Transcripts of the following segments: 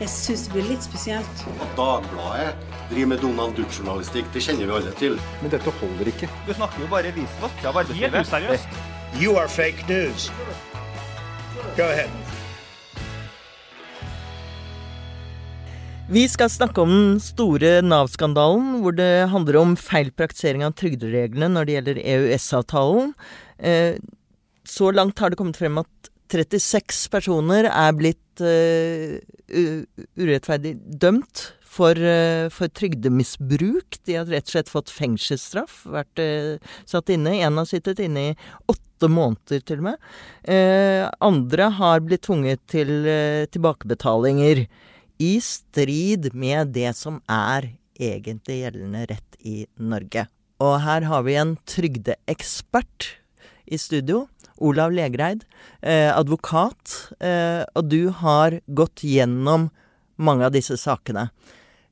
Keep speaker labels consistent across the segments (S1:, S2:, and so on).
S1: Jeg syns det blir litt spesielt.
S2: At Dagbladet driver med Donald Duck-journalistikk, det kjenner vi alle til.
S3: Men dette holder ikke.
S4: Du snakker jo bare visvask av arbeidslivet. Helt useriøst.
S5: You are fake news. Go ahead.
S6: Vi skal snakke om den store Nav-skandalen, hvor det handler om feil praktisering av trygdereglene når det gjelder EØS-avtalen. Eh, så langt har det kommet frem at 36 personer er blitt uh, urettferdig dømt for, uh, for, trygdemisbruk. De har rett og slett fått fengselsstraff, vært uh, satt inne. En har sittet inne i åtte måneder, til og med. andre har blitt tvunget til tilbakebetalinger i strid med det som er egentlig gjeldende rett i Norge. Og her har vi en trygdeekspert i studio. Olav Legreid, eh, advokat, eh, og du har gått gjennom mange av disse sakene.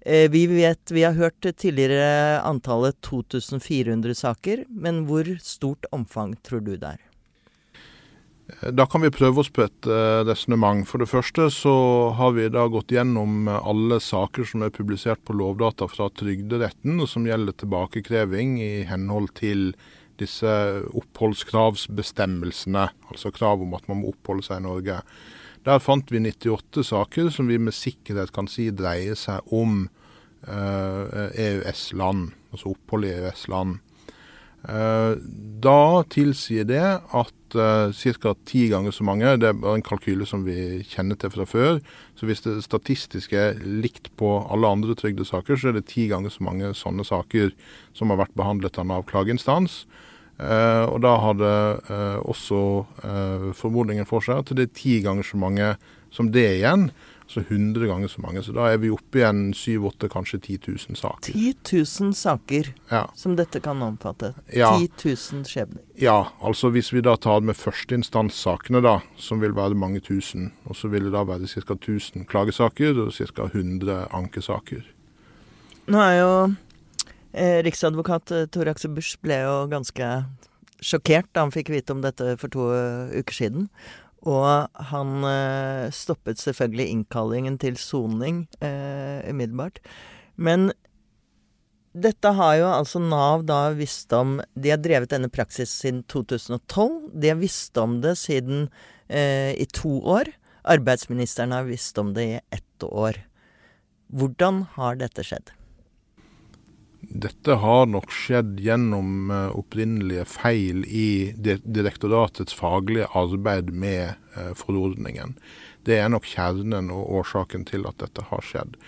S6: Eh, vi vet, vi har hørt tidligere antallet 2400 saker, men hvor stort omfang tror du det er?
S7: Da kan vi prøve oss på et uh, resonnement. For det første så har vi da gått gjennom alle saker som er publisert på Lovdata fra Trygderetten, og som gjelder tilbakekreving i henhold til disse oppholdskravsbestemmelsene, altså krav om at man må oppholde seg i Norge. Der fant vi 98 saker som vi med sikkerhet kan si dreier seg om EØS-land, altså opphold i EØS-land. Uh, da tilsier det at uh, ca. ti ganger så mange, det er en kalkyle som vi kjenner til fra før, så hvis det statistiske er likt på alle andre trygdesaker, så er det ti ganger så mange sånne saker som har vært behandlet av Nav klageinstans. Uh, og da har det også uh, formodningen for seg at det er ti ganger så mange som det igjen. Altså 100 ganger så mange. Så da er vi oppe igjen 7-8, kanskje 10 000 saker.
S6: 10 000 saker ja. som dette kan omfatte.
S7: Ja.
S6: 10 000 skjebner.
S7: Ja, altså hvis vi da tar med førsteinstanssakene, da, som vil være mange tusen, og så vil det da være ca. 1000 klagesaker og ca. 100 ankesaker.
S6: Nå er jo Eh, riksadvokat eh, Tor Aksel Busch ble jo ganske sjokkert da han fikk vite om dette for to uh, uker siden. Og han eh, stoppet selvfølgelig innkallingen til soning eh, umiddelbart. Men dette har jo altså Nav da visst om De har drevet denne praksis siden 2012. De har visst om det siden i to år. Arbeidsministeren har visst om det i ett år. Hvordan har dette skjedd?
S7: Dette har nok skjedd gjennom eh, opprinnelige feil i direktoratets faglige arbeid med eh, forordningen. Det er nok kjernen og årsaken til at dette har skjedd.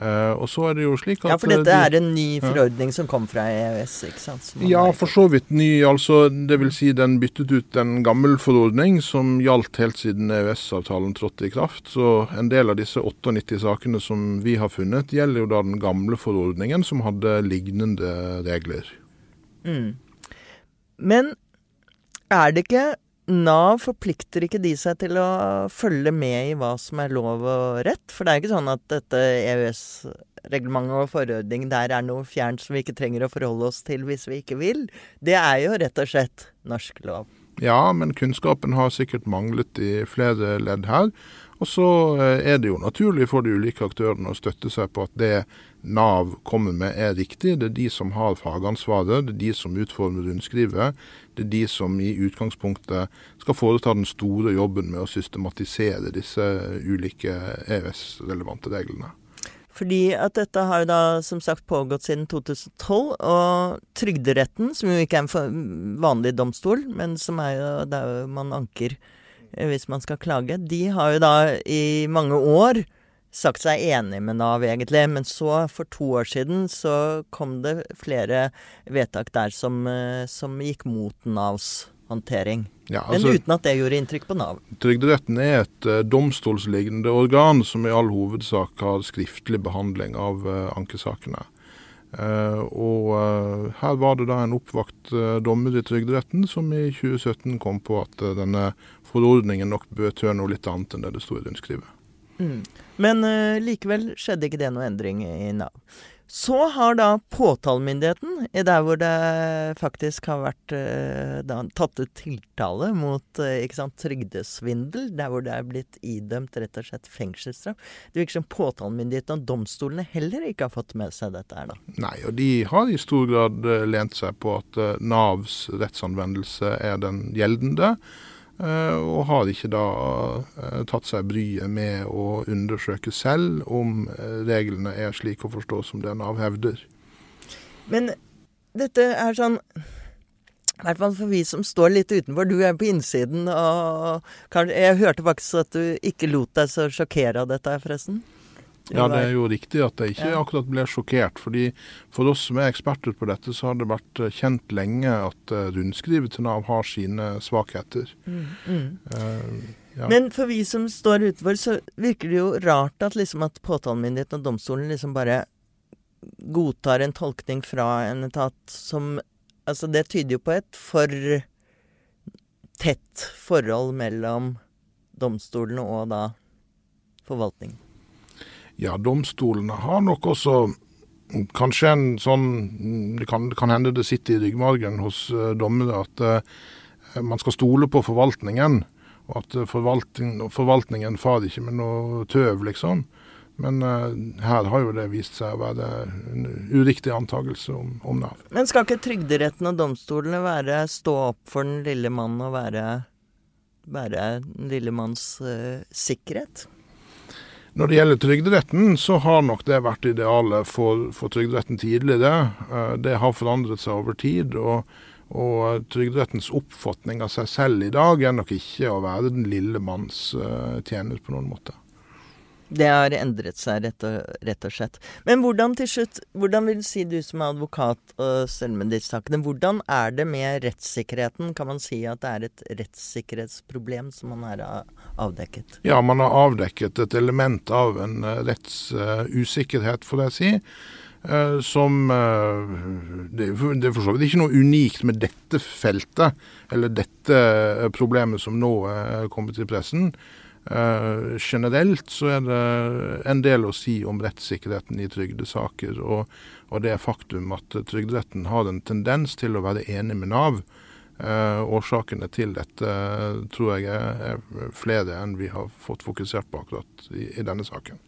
S7: Uh, og så er det jo slik at
S6: Ja, for dette de, er en ny forordning ja. som kom fra EØS, ikke sant?
S7: Ja, for så vidt ny. altså Det vil si den byttet ut en gammel forordning som gjaldt helt siden EØS-avtalen trådte i kraft. Så en del av disse 98 sakene som vi har funnet, gjelder jo da den gamle forordningen som hadde lignende regler.
S6: Mm. Men er det ikke Nav forplikter ikke de seg til å følge med i hva som er lov og rett? For det er ikke sånn at dette EØS-reglementet og forordning der er noe fjernt som vi ikke trenger å forholde oss til hvis vi ikke vil. Det er jo rett og slett norsk lov.
S7: Ja, men kunnskapen har sikkert manglet i flere ledd her. Og så eh, er det jo naturlig for de ulike aktørene å støtte seg på at det Nav kommer med er riktig. Det er de som har fagansvaret, det er de som utformer rundskrivet. Det er de som i utgangspunktet skal foreta den store jobben med å systematisere disse ulike EØS-relevante reglene.
S6: Fordi at dette har jo da som sagt pågått siden 2012, og Trygderetten, som jo ikke er en vanlig domstol, men som er jo der man anker hvis man skal klage, de har jo da i mange år sagt seg enig med Nav, egentlig. Men så, for to år siden, så kom det flere vedtak der som, eh, som gikk mot Navs håndtering. Ja, altså, men uten at det gjorde inntrykk på Nav.
S7: Trygderetten er et uh, domstolslignende organ som i all hovedsak har skriftlig behandling av uh, ankesakene. Uh, og her var det da en oppvakt dommer i Trygderetten som i 2017 kom på at denne forordningen nok betød noe litt annet enn det det sto i rundskrivet.
S6: Mm. Men uh, likevel skjedde ikke det noe endring i Nav. Så har da påtalemyndigheten, der hvor det faktisk har vært eh, da, tatt ut tiltale mot eh, sant, trygdesvindel, der hvor det er blitt idømt rett og slett fengselsstraff Det virker som påtalemyndigheten og domstolene heller ikke har fått med seg dette her, da.
S7: Nei, og de har i stor grad lent seg på at Navs rettsanvendelse er den gjeldende. Eh, og har ikke da eh, tatt seg bryet med å undersøke selv om eh, reglene er slik å forstå som det Nav hevder.
S6: Men dette er sånn i hvert fall for vi som står litt utenfor. Du er på innsiden, og jeg hørte faktisk at du ikke lot deg så sjokkere av dette, forresten?
S7: Ja, det er jo riktig at jeg ikke akkurat ble sjokkert. fordi For oss som er eksperter på dette, så har det vært eh, kjent lenge at eh, rundskrivet til Nav har sine svakheter. Mm, mm.
S6: Uh, ja. Men for vi som står utenfor, så virker det jo rart at, liksom at påtalemyndigheten og domstolen liksom bare godtar en tolkning fra en etat som Altså, det tyder jo på et for tett forhold mellom domstolene og da forvaltningen.
S7: Ja, domstolene har nok også kanskje en sånn Det kan, kan hende det sitter i ryggmargen hos uh, dommere at uh, man skal stole på forvaltningen. Og at uh, forvaltning, forvaltningen farer ikke med noe tøv, liksom. Men uh, her har jo det vist seg å være en uriktig antakelse om, om Nav.
S6: Men skal ikke Trygderetten og domstolene være stå opp for den lille mannen og være, være den lille manns sikkerhet?
S7: Når det gjelder Trygderetten, så har nok det vært idealet for, for Trygderetten tidligere. Eh, det har forandret seg over tid. og, og Trygderettens oppfatning av seg selv i dag er nok ikke å være den lille manns uh, tjener på noen måte.
S6: Det har endret seg, rett og, rett og, slett. Men hvordan til slutt, hvordan vil du si du som er advokat og selv med disse sakene, hvordan er det med rettssikkerheten? Kan man si at det er et rettssikkerhetsproblem som man har avdekket?
S7: Ja, man har avdekket et element av en eh, rettsusikkerhet, får jeg si. Uh, som det, det, er for så vidt ikke noe unikt med dette feltet, eller dette problemet som nå er kommet til pressen. Uh, generelt så er det en del å si om rettssikkerheten i trygdesaker, og, og det faktum at Trygderetten har en tendens til å være enig med Nav. Uh, årsakene til dette tror jeg er, er flere enn vi har fått fokusert på akkurat i, i denne saken.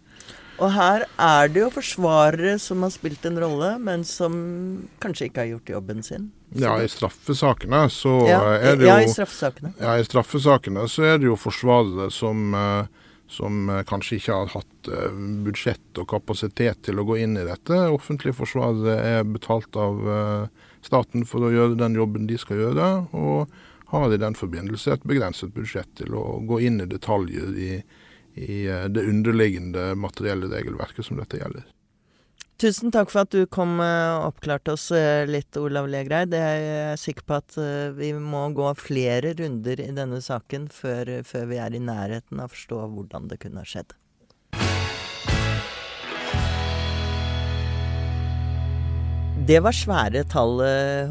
S6: Og her er det jo forsvarere som har spilt en rolle, men som kanskje ikke har gjort jobben sin.
S7: Ja, i straffesakene så ja, er det
S6: jo Ja, i straffesakene.
S7: Ja, i straffesakene så er det jo forsvarere som, eh, som eh, kanskje ikke har hatt eh, budsjett og kapasitet til å gå inn i dette. Offentlige forsvarere er betalt av staten for å gjøre den jobben de skal gjøre, og har i den forbindelse et begrenset budsjett til å gå inn i detaljer i i eh, det underliggende materielle regelverket som dette gjelder.
S6: Tusen takk for at du kom og oppklarte oss eh, litt, Olav Legreid. Jeg er sikker på at eh, vi må gå flere runder i denne saken før, før vi er i nærheten av å forstå hvordan det kunne ha skjedd. Det var svære tall,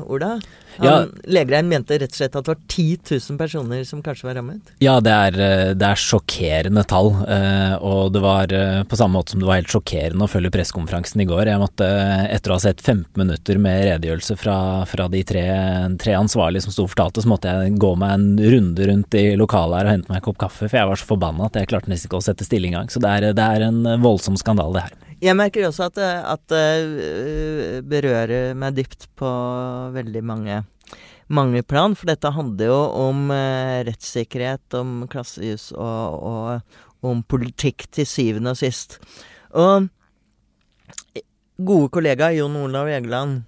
S6: Ola. Han, ja, Legrein mente rett og slett at det var 10 000 personer som kanskje var rammet?
S3: Ja, det er, eh, det er sjokkerende tall. Eh, og det var eh, på samme måte som det var helt sjokkerende å følge pressekonferansen i går. Jeg måtte, etter å ha sett 15 minutter med redegjørelse fra, fra de tre, tre, ansvarlige som sto og fortalte, så måtte jeg gå meg en runde rundt i lokalet her og hente meg en kopp kaffe, for jeg var så forbanna at jeg klarte nesten ikke å sette stille engang. Så det er, det er en voldsom skandale, det her.
S6: Jeg merker også at, at det berører meg dypt på veldig mange mange plan, for dette handler jo om eh, rettssikkerhet, om klassejus og, og om politikk til syvende og sist. Og gode kollega Jon Olav Egeland,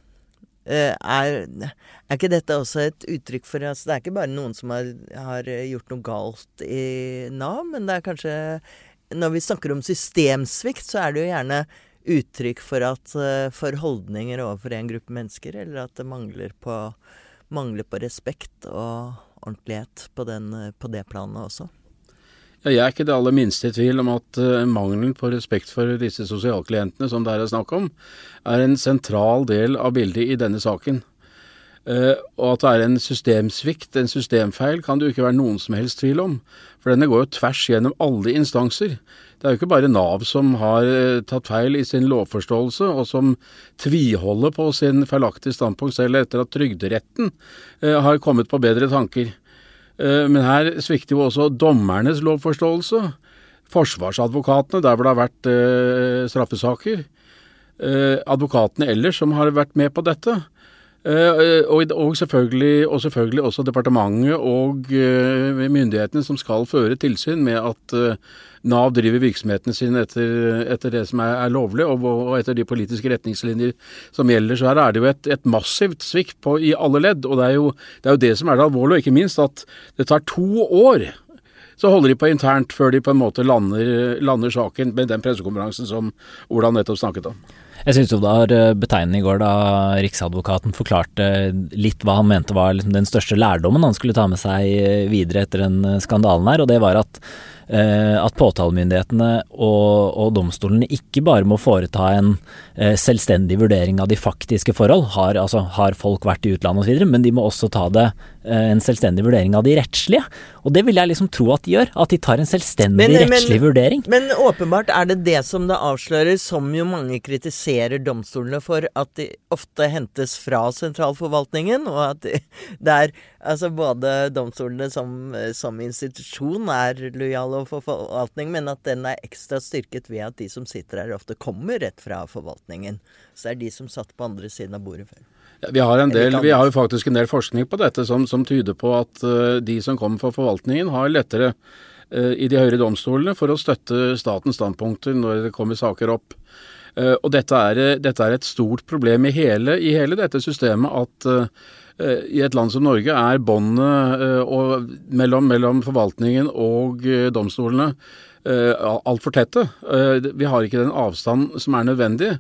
S6: eh, er, er, ikke dette også et uttrykk for altså Det er ikke bare noen som har, har, gjort noe galt i Nav, men det er kanskje Når vi snakker om systemsvikt, så er det jo gjerne uttrykk for, at, eh, for holdninger overfor en gruppe mennesker, eller at det mangler på mangler på respekt og ordentlighet på, den, på det planet også.
S8: Jeg er ikke det aller minste i tvil om at uh, mangelen på respekt for disse sosialklientene som det er snakk om, er en sentral del av bildet i denne saken. Uh, og at det er en systemsvikt, en systemfeil, kan det jo ikke være noen som helst tvil om. For denne går jo tvers gjennom alle instanser. Det er jo ikke bare Nav som har uh, tatt feil i sin lovforståelse, og som tviholder på sin feilaktige standpunkt selv etter at Trygderetten uh, har kommet på bedre tanker. men her svikter jo også dommernes lovforståelse. Forsvarsadvokatene, der hvor det har vært straffesaker. advokatene ellers som har vært med på dette. Uh, og, og, selvfølgelig, og, selvfølgelig, også departementet og uh, myndighetene som skal føre tilsyn med at Nav driver virksomheten sin etter, etter, det som er, er lovlig, og, og, etter de politiske retningslinjer som gjelder. Så her er det jo et, et massivt svikt på, i alle ledd. Og det er, jo, det er, jo, det som er det alvorlige, og ikke minst at det tar to år. Så holder de på internt før de på en måte lander, lander saken med den pressekonferansen som Ola nettopp snakket om.
S3: Jeg syns det var eh, betegnende i går da Riksadvokaten forklarte litt hva han mente var liksom den største lærdommen han skulle ta med seg eh, videre etter den eh, skandalen her, og det var at at påtalemyndighetene og, og, domstolene ikke bare må foreta en eh, selvstendig vurdering av de faktiske forhold, har, altså, har folk vært i utlandet osv., men de må også ta det eh, en selvstendig vurdering av de rettslige. Og det vil jeg liksom tro at de gjør, at de tar en selvstendig men, rettslig men, vurdering.
S6: Men åpenbart er det det som det avslører, som jo mange kritiserer domstolene for, at de ofte hentes fra sentralforvaltningen, og at det er Altså både domstolene som, som institusjon er lojale overfor forvaltning, men at den er ekstra styrket ved at de som sitter her, ofte kommer rett fra forvaltningen. Så det er de som satt på andre siden av bordet før.
S8: Ja, vi, har del, vi har jo faktisk en del forskning på dette som, som tyder på at uh, de som kommer fra forvaltningen, har lettere uh, i de høyere domstolene for å støtte statens standpunkter når det kommer saker opp. Uh, og dette er, dette er, et stort problem i hele, i hele dette systemet at Eh, i et land som Norge er båndet eh, mellom, mellom, forvaltningen og eh, domstolene altfor tette. Vi har ikke den avstand som er nødvendig.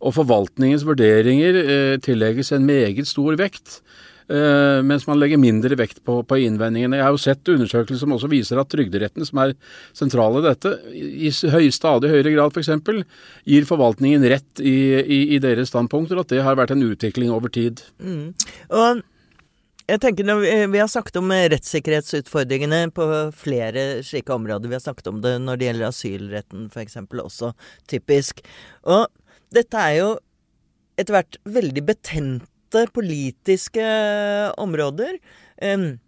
S8: Og forvaltningens vurderinger tillegges en meget stor vekt. Mens man legger mindre vekt på, på, innvendingene. Jeg har jo sett undersøkelser som også viser at Trygderetten, som er sentral i dette, i høy, stadig høyere grad f.eks. gir forvaltningen rett i, i, i, deres standpunkter, at det har vært en utvikling over tid. Mm.
S6: Og jeg tenker når vi, vi, har snakket om rettssikkerhetsutfordringene på flere slike områder. Vi har snakket om det når det gjelder asylretten f.eks. også, typisk. Og dette er jo etter hvert veldig betente politiske områder. Um,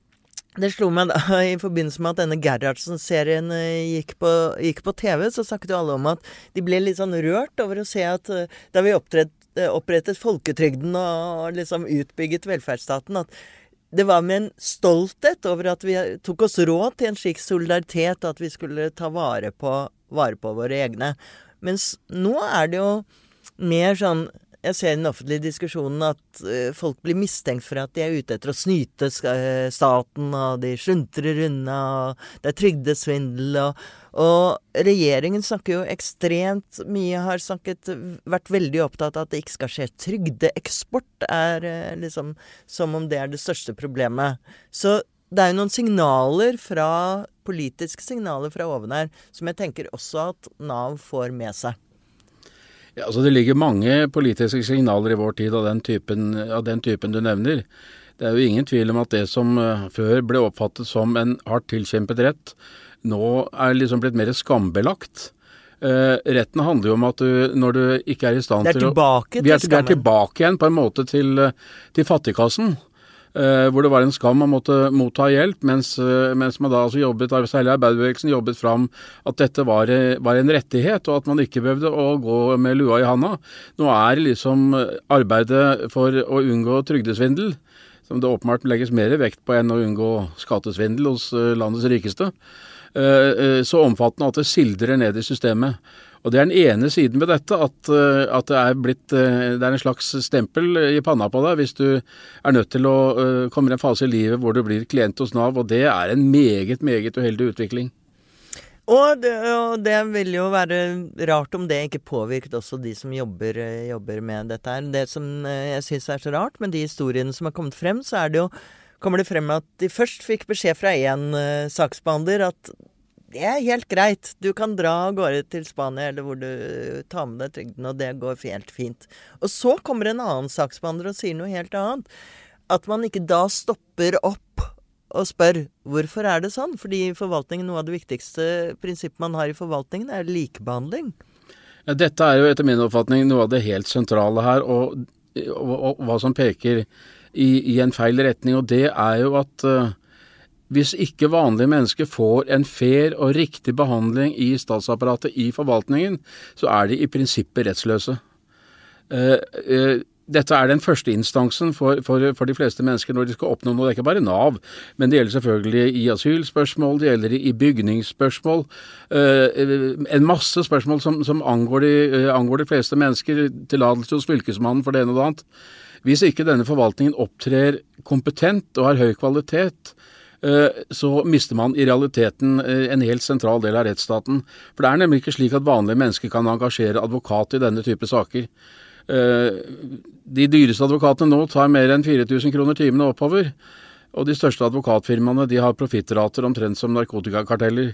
S6: det slo meg da i forbindelse med at denne Gerhardsen-serien eh, gikk, gikk, på TV, så snakket jo alle om at de ble litt sånn rørt over å se at eh, da vi opprettet, opprettet folketrygden og liksom utbygget velferdsstaten, at det var med en stolthet over at vi tok oss råd til en slik solidaritet, og at vi skulle ta vare på, vare på våre egne. Mens nå er det jo mer sånn jeg ser i den offentlige diskusjonen at uh, folk blir mistenkt for at de er ute etter å snyte uh, staten, og de sluntrer unna, og det er trygdesvindel, og, og regjeringen snakker jo ekstremt mye, har snakket, vært veldig opptatt av at det ikke skal skje trygdeeksport, er uh, liksom som om det er det største problemet. Så det er jo noen signaler fra politiske signaler fra oven her som jeg tenker også at Nav får med seg.
S8: Ja, altså Det ligger mange politiske signaler i vår tid av den, typen, av den typen du nevner. Det er jo ingen tvil om at det som uh, før ble oppfattet som en hardt tilkjempet rett, nå er liksom blitt mer skambelagt. Uh, retten handler jo om at du, når du ikke er i stand til
S6: å Vi
S8: er, til, vi er tilbake igjen på en måte til, eh, til fattigkassen. Uh, hvor det var en skam å måtte motta hjelp, mens, uh, mens man da altså jobbet, særlig arbeiderbevegelsen jobbet fram at dette var, eh, var, en rettighet, og at man ikke behøvde å gå med lua i handa. Nå er liksom arbeidet for å unngå trygdesvindel, som det åpenbart legges mer vekt på enn å unngå skattesvindel hos landets rikeste, så omfattende at det sildrer ned i systemet. Og Det er den ene siden ved dette, at, eh, at det, er blitt, eh, det er en slags stempel i panna på deg hvis du er nødt til å uh, komme i en fase i livet hvor du blir klient hos Nav, og det er en meget, meget uheldig utvikling.
S6: Og det, og det, vil jo være rart om det ikke påvirket også de som jobber, jobber med dette her. Det som jeg syns er så rart med de historiene som har kommet frem, så er det jo kommer det frem at de først fikk beskjed fra én uh, saksbehandler at det er helt greit. Du kan dra av gårde til Spania eller hvor du tar med deg trygden, og det går helt fint. Og så kommer en annen saksbehandler og sier noe helt annet. at man ikke da stopper opp og spør hvorfor er det sånn? Fordi forvaltningen, noe av det viktigste prinsippet man har i forvaltningen, er likebehandling.
S8: Ja, dette er jo etter min oppfatning noe av det helt sentrale her, og, og, og hva som peker i, i, en feil retning. Og det er jo at uh, hvis ikke vanlige mennesker får en fair og riktig behandling i statsapparatet, i forvaltningen, så er de i prinsippet rettsløse. Uh, uh, dette er den første instansen for, for, for, de fleste mennesker når de skal oppnå noe. Det er ikke bare Nav, men det gjelder selvfølgelig i asylspørsmål, det gjelder i bygningsspørsmål. Uh, en masse spørsmål som, som angår, de, angår, de, fleste mennesker. Tillatelse hos Fylkesmannen for det ene og det annet. Hvis ikke denne forvaltningen opptrer kompetent og har høy kvalitet, så mister man i realiteten en helt sentral del av rettsstaten. For det er nemlig ikke slik at vanlige mennesker kan engasjere advokat i denne type saker. Eh, de dyreste advokatene nå tar mer enn 4000 kroner timene oppover. Og de største advokatfirmaene de har profittrater omtrent som narkotikakarteller.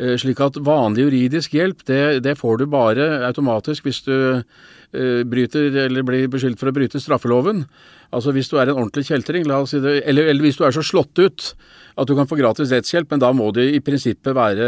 S8: Eh, slik at vanlig juridisk hjelp, det, det får du bare automatisk hvis du uh, bryter eller blir beskyldt for å bryte straffeloven. Altså hvis du er en ordentlig kjeltring, la oss si det, eller, eller hvis du er så slått ut at du kan få gratis rettshjelp, men da må du i prinsippet være,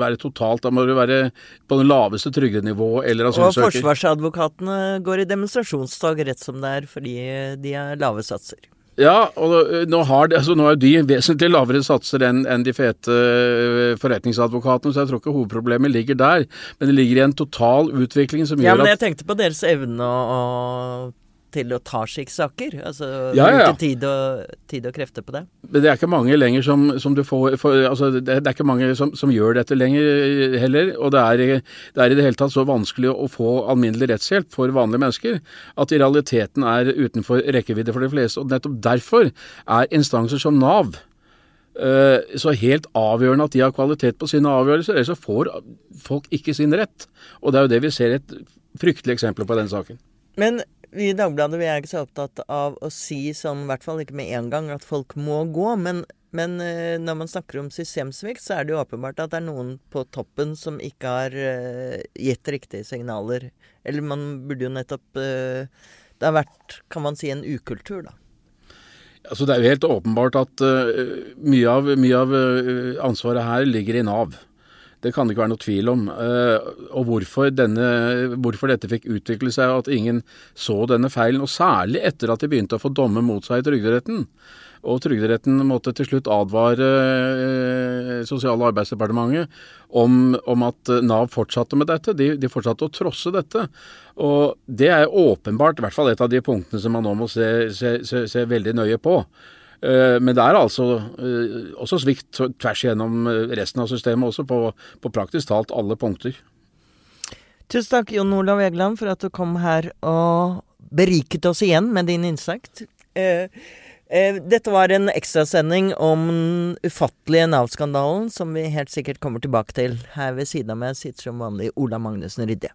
S8: være totalt. Da må du være på det laveste trygdenivået eller asylsøker.
S6: Og forsvarsadvokatene går i demonstrasjonstog rett som det er, fordi de har lave satser.
S8: Ja, og nå, har de, altså nå er de vesentlig lavere satser enn en de fete eh, forretningsadvokatene, så jeg tror ikke hovedproblemet ligger der. Men det ligger i en total utvikling som gjør
S6: at
S8: Ja,
S6: men jeg tenkte på deres evne og... å til å ta slike saker? Altså
S8: ja, ja,
S6: bruke tid og, tid og, krefter på det?
S8: Men det er ikke mange lenger som, som du får for, altså det, er ikke mange som, som, gjør dette lenger heller. Og det er, det er, i det hele tatt så vanskelig å få alminnelig rettshjelp for vanlige mennesker at i realiteten er utenfor rekkevidde for de fleste. Og nettopp derfor er instanser som Nav uh, så helt avgjørende at de har kvalitet på sine avgjørelser, ellers så får folk ikke sin rett. Og det er jo det vi ser et fryktelig eksempel på i den saken.
S6: Men i Dagbladet vi er ikke så opptatt av å si sånn, i hvert fall ikke med en gang, at folk må gå. Men, men uh, når man snakker om systemsvikt, så er det jo åpenbart at det er noen på toppen som ikke har uh, gitt riktige signaler. Eller man burde jo nettopp uh, Det har vært, kan man si, en ukultur, da.
S8: Altså, det er jo helt åpenbart at mye av, mye av ansvaret her ligger i Nav. Det kan det ikke være noe tvil om. Eh, og hvorfor, denne, hvorfor, dette fikk utvikle seg, og at ingen så denne feilen. Og særlig etter at de begynte å få dommer mot seg i Trygderetten. Og Trygderetten måtte til slutt advare eh, Sosial- og arbeidsdepartementet om, om, at Nav fortsatte med dette. De, de, fortsatte å trosse dette. Og det er åpenbart i hvert fall et av de punktene som man nå må se, se, se, se veldig nøye på. Eh, men det er altså eh, også svikt tvers igjennom eh, resten av systemet, også på, på praktisk talt alle punkter.
S6: Tusen takk, Jon Olav Egeland, for at du kom her og beriket oss igjen med din innsikt. dette var en ekstrasending om den ufattelige Nav-skandalen, som vi helt sikkert kommer tilbake til. Her ved siden av meg sitter som vanlig Ola Magnussen Rydde.